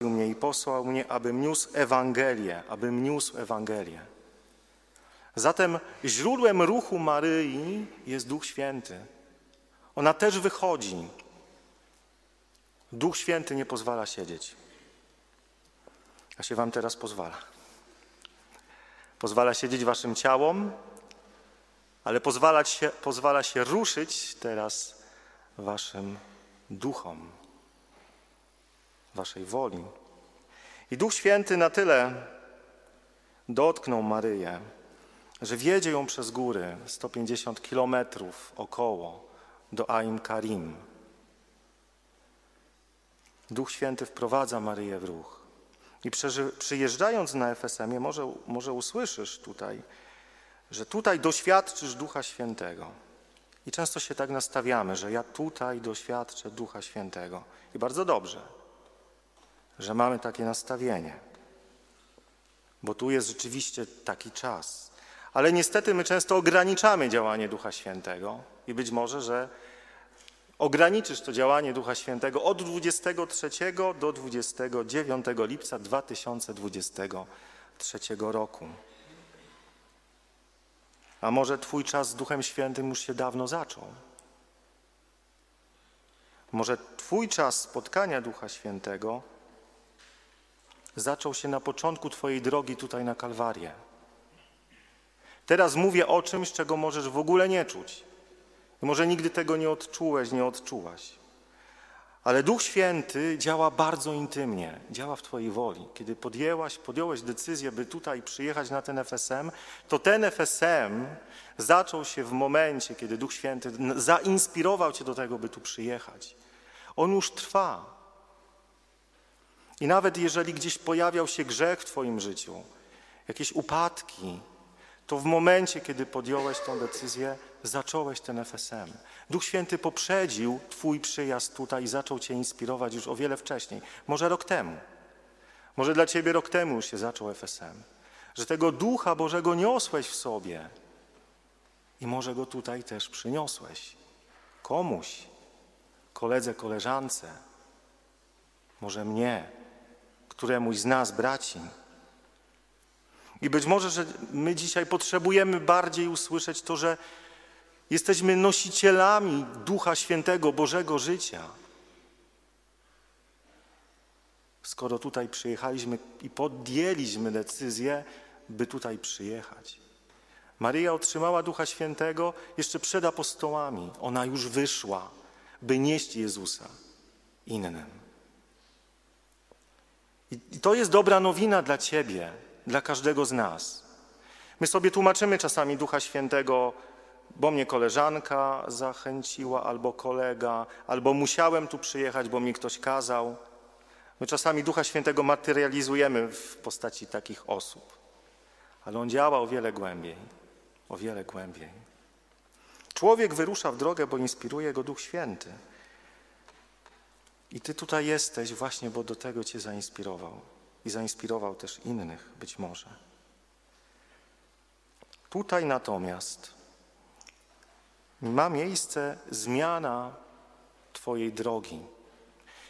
mnie i posłał mnie, abym niósł Ewangelię, abym niósł Ewangelię. Zatem źródłem ruchu Maryi jest Duch Święty. Ona też wychodzi. Duch Święty nie pozwala siedzieć. A się wam teraz pozwala. Pozwala siedzieć waszym ciałom, ale pozwala się, pozwala się ruszyć teraz waszym duchom, waszej woli. I Duch Święty na tyle dotknął Maryję, że wiedzie ją przez góry 150 kilometrów około do Aim Karim. Duch Święty wprowadza Maryję w ruch. I przyjeżdżając na FSM, może, może usłyszysz tutaj, że tutaj doświadczysz Ducha Świętego. I często się tak nastawiamy, że ja tutaj doświadczę Ducha Świętego. I bardzo dobrze, że mamy takie nastawienie, bo tu jest rzeczywiście taki czas. Ale niestety my często ograniczamy działanie Ducha Świętego i być może, że ograniczysz to działanie Ducha Świętego od 23 do 29 lipca 2023 roku. A może Twój czas z Duchem Świętym już się dawno zaczął? Może Twój czas spotkania Ducha Świętego zaczął się na początku Twojej drogi tutaj na Kalwarię. Teraz mówię o czymś, czego możesz w ogóle nie czuć. Może nigdy tego nie odczułeś, nie odczułaś. Ale Duch Święty działa bardzo intymnie, działa w Twojej woli. Kiedy podjęłaś, podjąłeś decyzję, by tutaj przyjechać na ten FSM, to ten FSM zaczął się w momencie, kiedy Duch Święty zainspirował Cię do tego, by tu przyjechać. On już trwa. I nawet jeżeli gdzieś pojawiał się grzech w Twoim życiu, jakieś upadki, to w momencie, kiedy podjąłeś tę decyzję, zacząłeś ten FSM. Duch Święty poprzedził Twój przyjazd tutaj i zaczął Cię inspirować już o wiele wcześniej, może rok temu. Może dla Ciebie rok temu już się zaczął FSM. Że tego Ducha Bożego niosłeś w sobie i może go tutaj też przyniosłeś. Komuś, koledze, koleżance, może mnie, któremuś z nas, braci. I być może, że my dzisiaj potrzebujemy bardziej usłyszeć to, że jesteśmy nosicielami Ducha Świętego, Bożego życia. Skoro tutaj przyjechaliśmy i podjęliśmy decyzję, by tutaj przyjechać. Maryja otrzymała Ducha Świętego jeszcze przed apostołami. Ona już wyszła, by nieść Jezusa innym. I to jest dobra nowina dla Ciebie, dla każdego z nas. My sobie tłumaczymy czasami Ducha Świętego, bo mnie koleżanka zachęciła, albo kolega, albo musiałem tu przyjechać, bo mi ktoś kazał. My czasami Ducha Świętego materializujemy w postaci takich osób, ale on działa o wiele głębiej, o wiele głębiej. Człowiek wyrusza w drogę, bo inspiruje go Duch Święty. I Ty tutaj jesteś właśnie, bo do tego Cię zainspirował i zainspirował też innych być może. Tutaj natomiast ma miejsce zmiana Twojej drogi.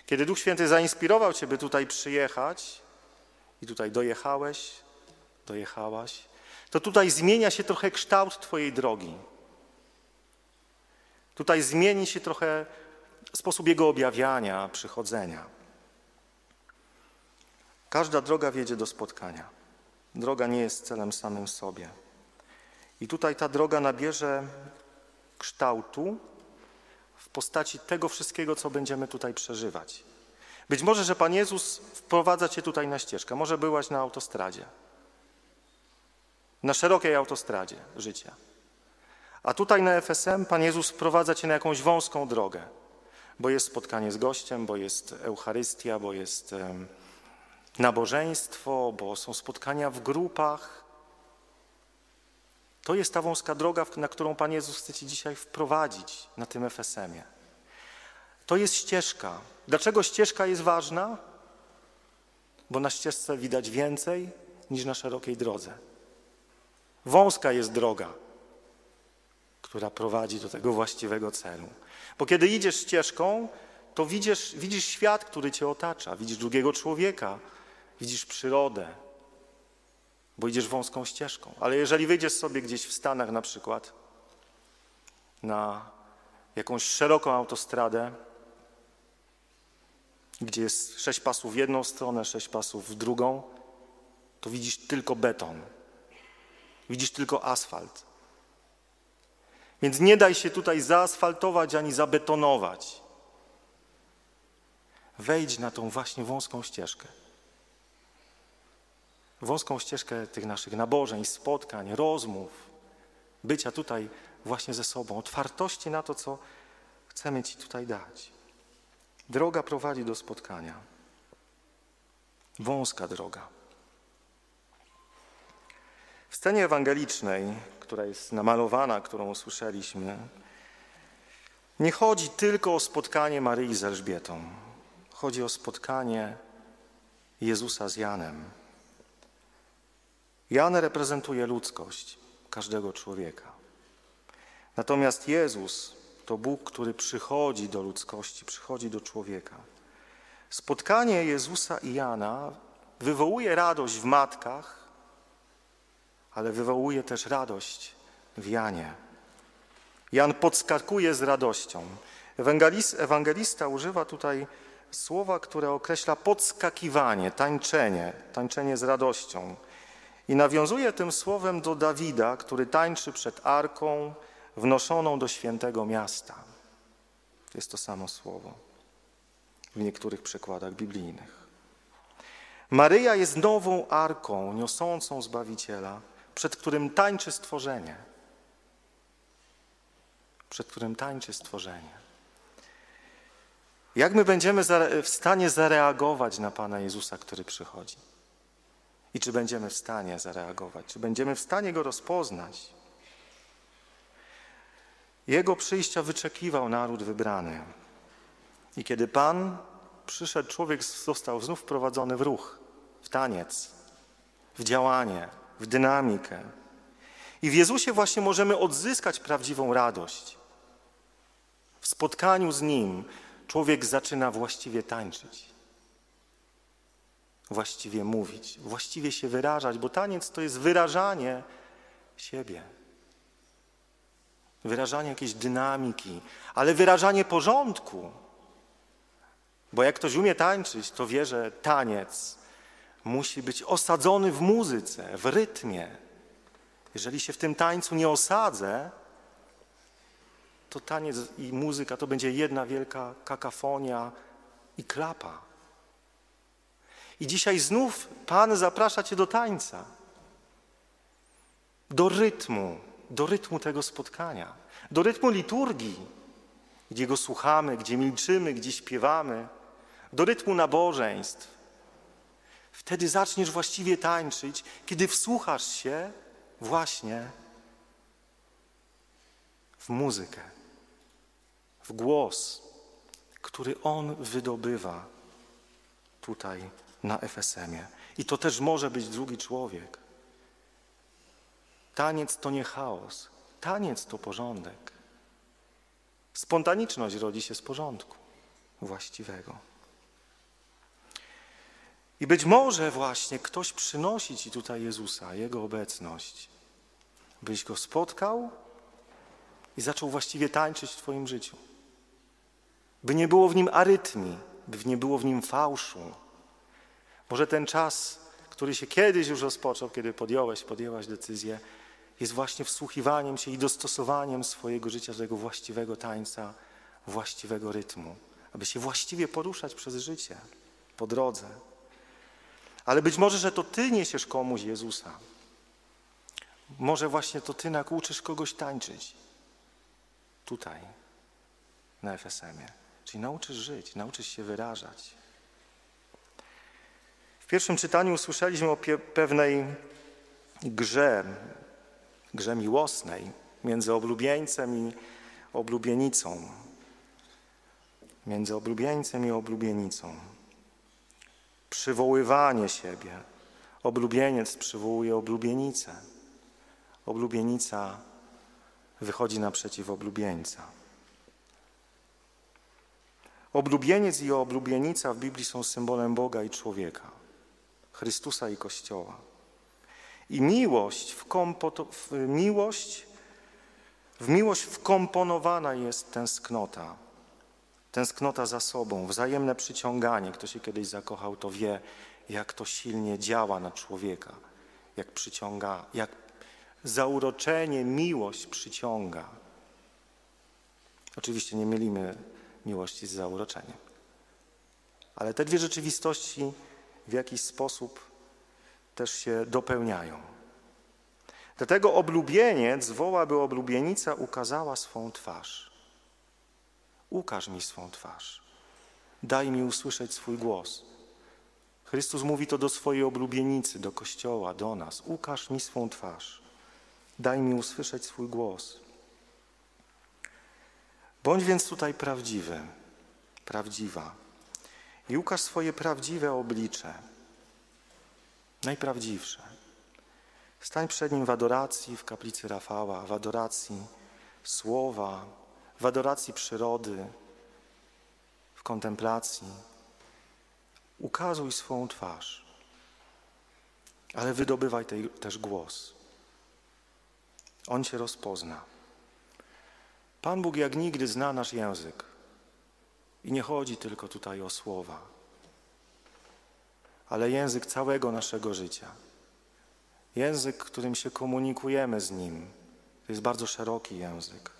Kiedy Duch Święty zainspirował Cię, by tutaj przyjechać i tutaj dojechałeś, dojechałaś, to tutaj zmienia się trochę kształt Twojej drogi. Tutaj zmieni się trochę sposób Jego objawiania, przychodzenia. Każda droga wiedzie do spotkania. Droga nie jest celem samym sobie. I tutaj ta droga nabierze kształtu w postaci tego wszystkiego, co będziemy tutaj przeżywać. Być może, że Pan Jezus wprowadza Cię tutaj na ścieżkę. Może byłaś na autostradzie. Na szerokiej autostradzie życia. A tutaj na FSM Pan Jezus wprowadza Cię na jakąś wąską drogę bo jest spotkanie z gościem, bo jest Eucharystia, bo jest nabożeństwo, bo są spotkania w grupach. To jest ta wąska droga, na którą Pan Jezus chce Ci dzisiaj wprowadzić na tym FSM-ie. To jest ścieżka. Dlaczego ścieżka jest ważna? Bo na ścieżce widać więcej niż na szerokiej drodze. Wąska jest droga, która prowadzi do tego właściwego celu. Bo kiedy idziesz ścieżką, to widzisz, widzisz świat, który cię otacza, widzisz drugiego człowieka, widzisz przyrodę, bo idziesz wąską ścieżką. Ale jeżeli wyjdziesz sobie gdzieś w Stanach na przykład, na jakąś szeroką autostradę, gdzie jest sześć pasów w jedną stronę, sześć pasów w drugą, to widzisz tylko beton. Widzisz tylko asfalt. Więc nie daj się tutaj zaasfaltować ani zabetonować. Wejdź na tą właśnie wąską ścieżkę. Wąską ścieżkę tych naszych nabożeń, spotkań, rozmów, bycia tutaj właśnie ze sobą, otwartości na to, co chcemy Ci tutaj dać. Droga prowadzi do spotkania. Wąska droga. W scenie ewangelicznej, która jest namalowana, którą usłyszeliśmy, nie chodzi tylko o spotkanie Maryi z Elżbietą. Chodzi o spotkanie Jezusa z Janem. Jan reprezentuje ludzkość każdego człowieka. Natomiast Jezus to Bóg, który przychodzi do ludzkości, przychodzi do człowieka. Spotkanie Jezusa i Jana wywołuje radość w matkach, ale wywołuje też radość w Janie. Jan podskakuje z radością. Ewangelista używa tutaj słowa, które określa podskakiwanie, tańczenie, tańczenie z radością. I nawiązuje tym słowem do Dawida, który tańczy przed arką wnoszoną do świętego miasta. Jest to samo słowo w niektórych przekładach biblijnych. Maryja jest nową arką niosącą Zbawiciela, przed którym tańczy stworzenie. Przed którym tańczy stworzenie. Jak my będziemy w stanie zareagować na Pana Jezusa, który przychodzi? I czy będziemy w stanie zareagować? Czy będziemy w stanie Go rozpoznać? Jego przyjścia wyczekiwał naród wybrany. I kiedy Pan przyszedł, człowiek został znów wprowadzony w ruch, w taniec, w działanie, w dynamikę. I w Jezusie właśnie możemy odzyskać prawdziwą radość. W spotkaniu z Nim człowiek zaczyna właściwie tańczyć, właściwie mówić, właściwie się wyrażać, bo taniec to jest wyrażanie siebie wyrażanie jakiejś dynamiki, ale wyrażanie porządku. Bo jak ktoś umie tańczyć, to wie, że taniec musi być osadzony w muzyce, w rytmie. Jeżeli się w tym tańcu nie osadzę, to taniec i muzyka to będzie jedna wielka kakafonia i klapa. I dzisiaj znów Pan zaprasza Cię do tańca, do rytmu, do rytmu tego spotkania, do rytmu liturgii, gdzie go słuchamy, gdzie milczymy, gdzie śpiewamy, do rytmu nabożeństw. Wtedy zaczniesz właściwie tańczyć, kiedy wsłuchasz się właśnie w muzykę, w głos, który On wydobywa tutaj na FSM-ie. I to też może być drugi człowiek. Taniec to nie chaos, taniec to porządek. Spontaniczność rodzi się z porządku właściwego. I być może właśnie ktoś przynosi Ci tutaj Jezusa, Jego obecność, byś Go spotkał i zaczął właściwie tańczyć w Twoim życiu. By nie było w nim arytmii, by nie było w nim fałszu. Może ten czas, który się kiedyś już rozpoczął, kiedy podjąłeś, podjęłaś decyzję, jest właśnie wsłuchiwaniem się i dostosowaniem swojego życia do tego właściwego tańca, właściwego rytmu, aby się właściwie poruszać przez życie, po drodze. Ale być może, że to Ty niesiesz komuś Jezusa. Może właśnie to Ty nauczysz kogoś tańczyć. Tutaj, na FSM-ie. Czyli nauczysz żyć, nauczysz się wyrażać. W pierwszym czytaniu usłyszeliśmy o pewnej grze grze miłosnej między oblubieńcem i oblubienicą. Między oblubieńcem i oblubienicą. Przywoływanie siebie. Oblubieniec przywołuje oblubienicę. Oblubienica wychodzi naprzeciw oblubieńca. Oblubieniec i oblubienica w Biblii są symbolem Boga i człowieka, Chrystusa i Kościoła. I miłość, w miłość, w miłość wkomponowana jest tęsknota. Tęsknota za sobą, wzajemne przyciąganie. Kto się kiedyś zakochał, to wie, jak to silnie działa na człowieka, jak przyciąga, jak zauroczenie, miłość przyciąga. Oczywiście nie mylimy miłości z zauroczeniem. Ale te dwie rzeczywistości w jakiś sposób też się dopełniają. Dlatego oblubieniec woła, by oblubienica ukazała swą twarz. Ukaż mi swą twarz. Daj mi usłyszeć swój głos. Chrystus mówi to do swojej oblubienicy, do Kościoła, do nas. Ukaż mi swą twarz. Daj mi usłyszeć swój głos. Bądź więc tutaj prawdziwy, prawdziwa i ukaż swoje prawdziwe oblicze, najprawdziwsze. Stań przed Nim w adoracji w kaplicy Rafała, w adoracji słowa, w adoracji przyrody, w kontemplacji. Ukazuj swą twarz, ale wydobywaj tej, też głos. On Cię rozpozna. Pan Bóg jak nigdy zna nasz język. I nie chodzi tylko tutaj o słowa, ale język całego naszego życia. Język, którym się komunikujemy z Nim. To jest bardzo szeroki język.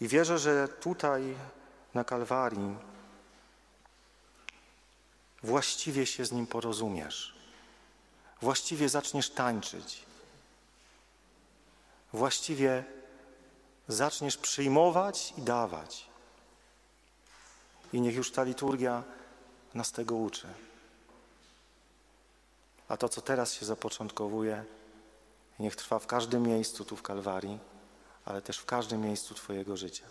I wierzę, że tutaj na Kalwarii właściwie się z Nim porozumiesz. Właściwie zaczniesz tańczyć. Właściwie zaczniesz przyjmować i dawać. I niech już ta liturgia nas tego uczy. A to, co teraz się zapoczątkowuje, niech trwa w każdym miejscu tu w Kalwarii, ale też w każdym miejscu Twojego życia.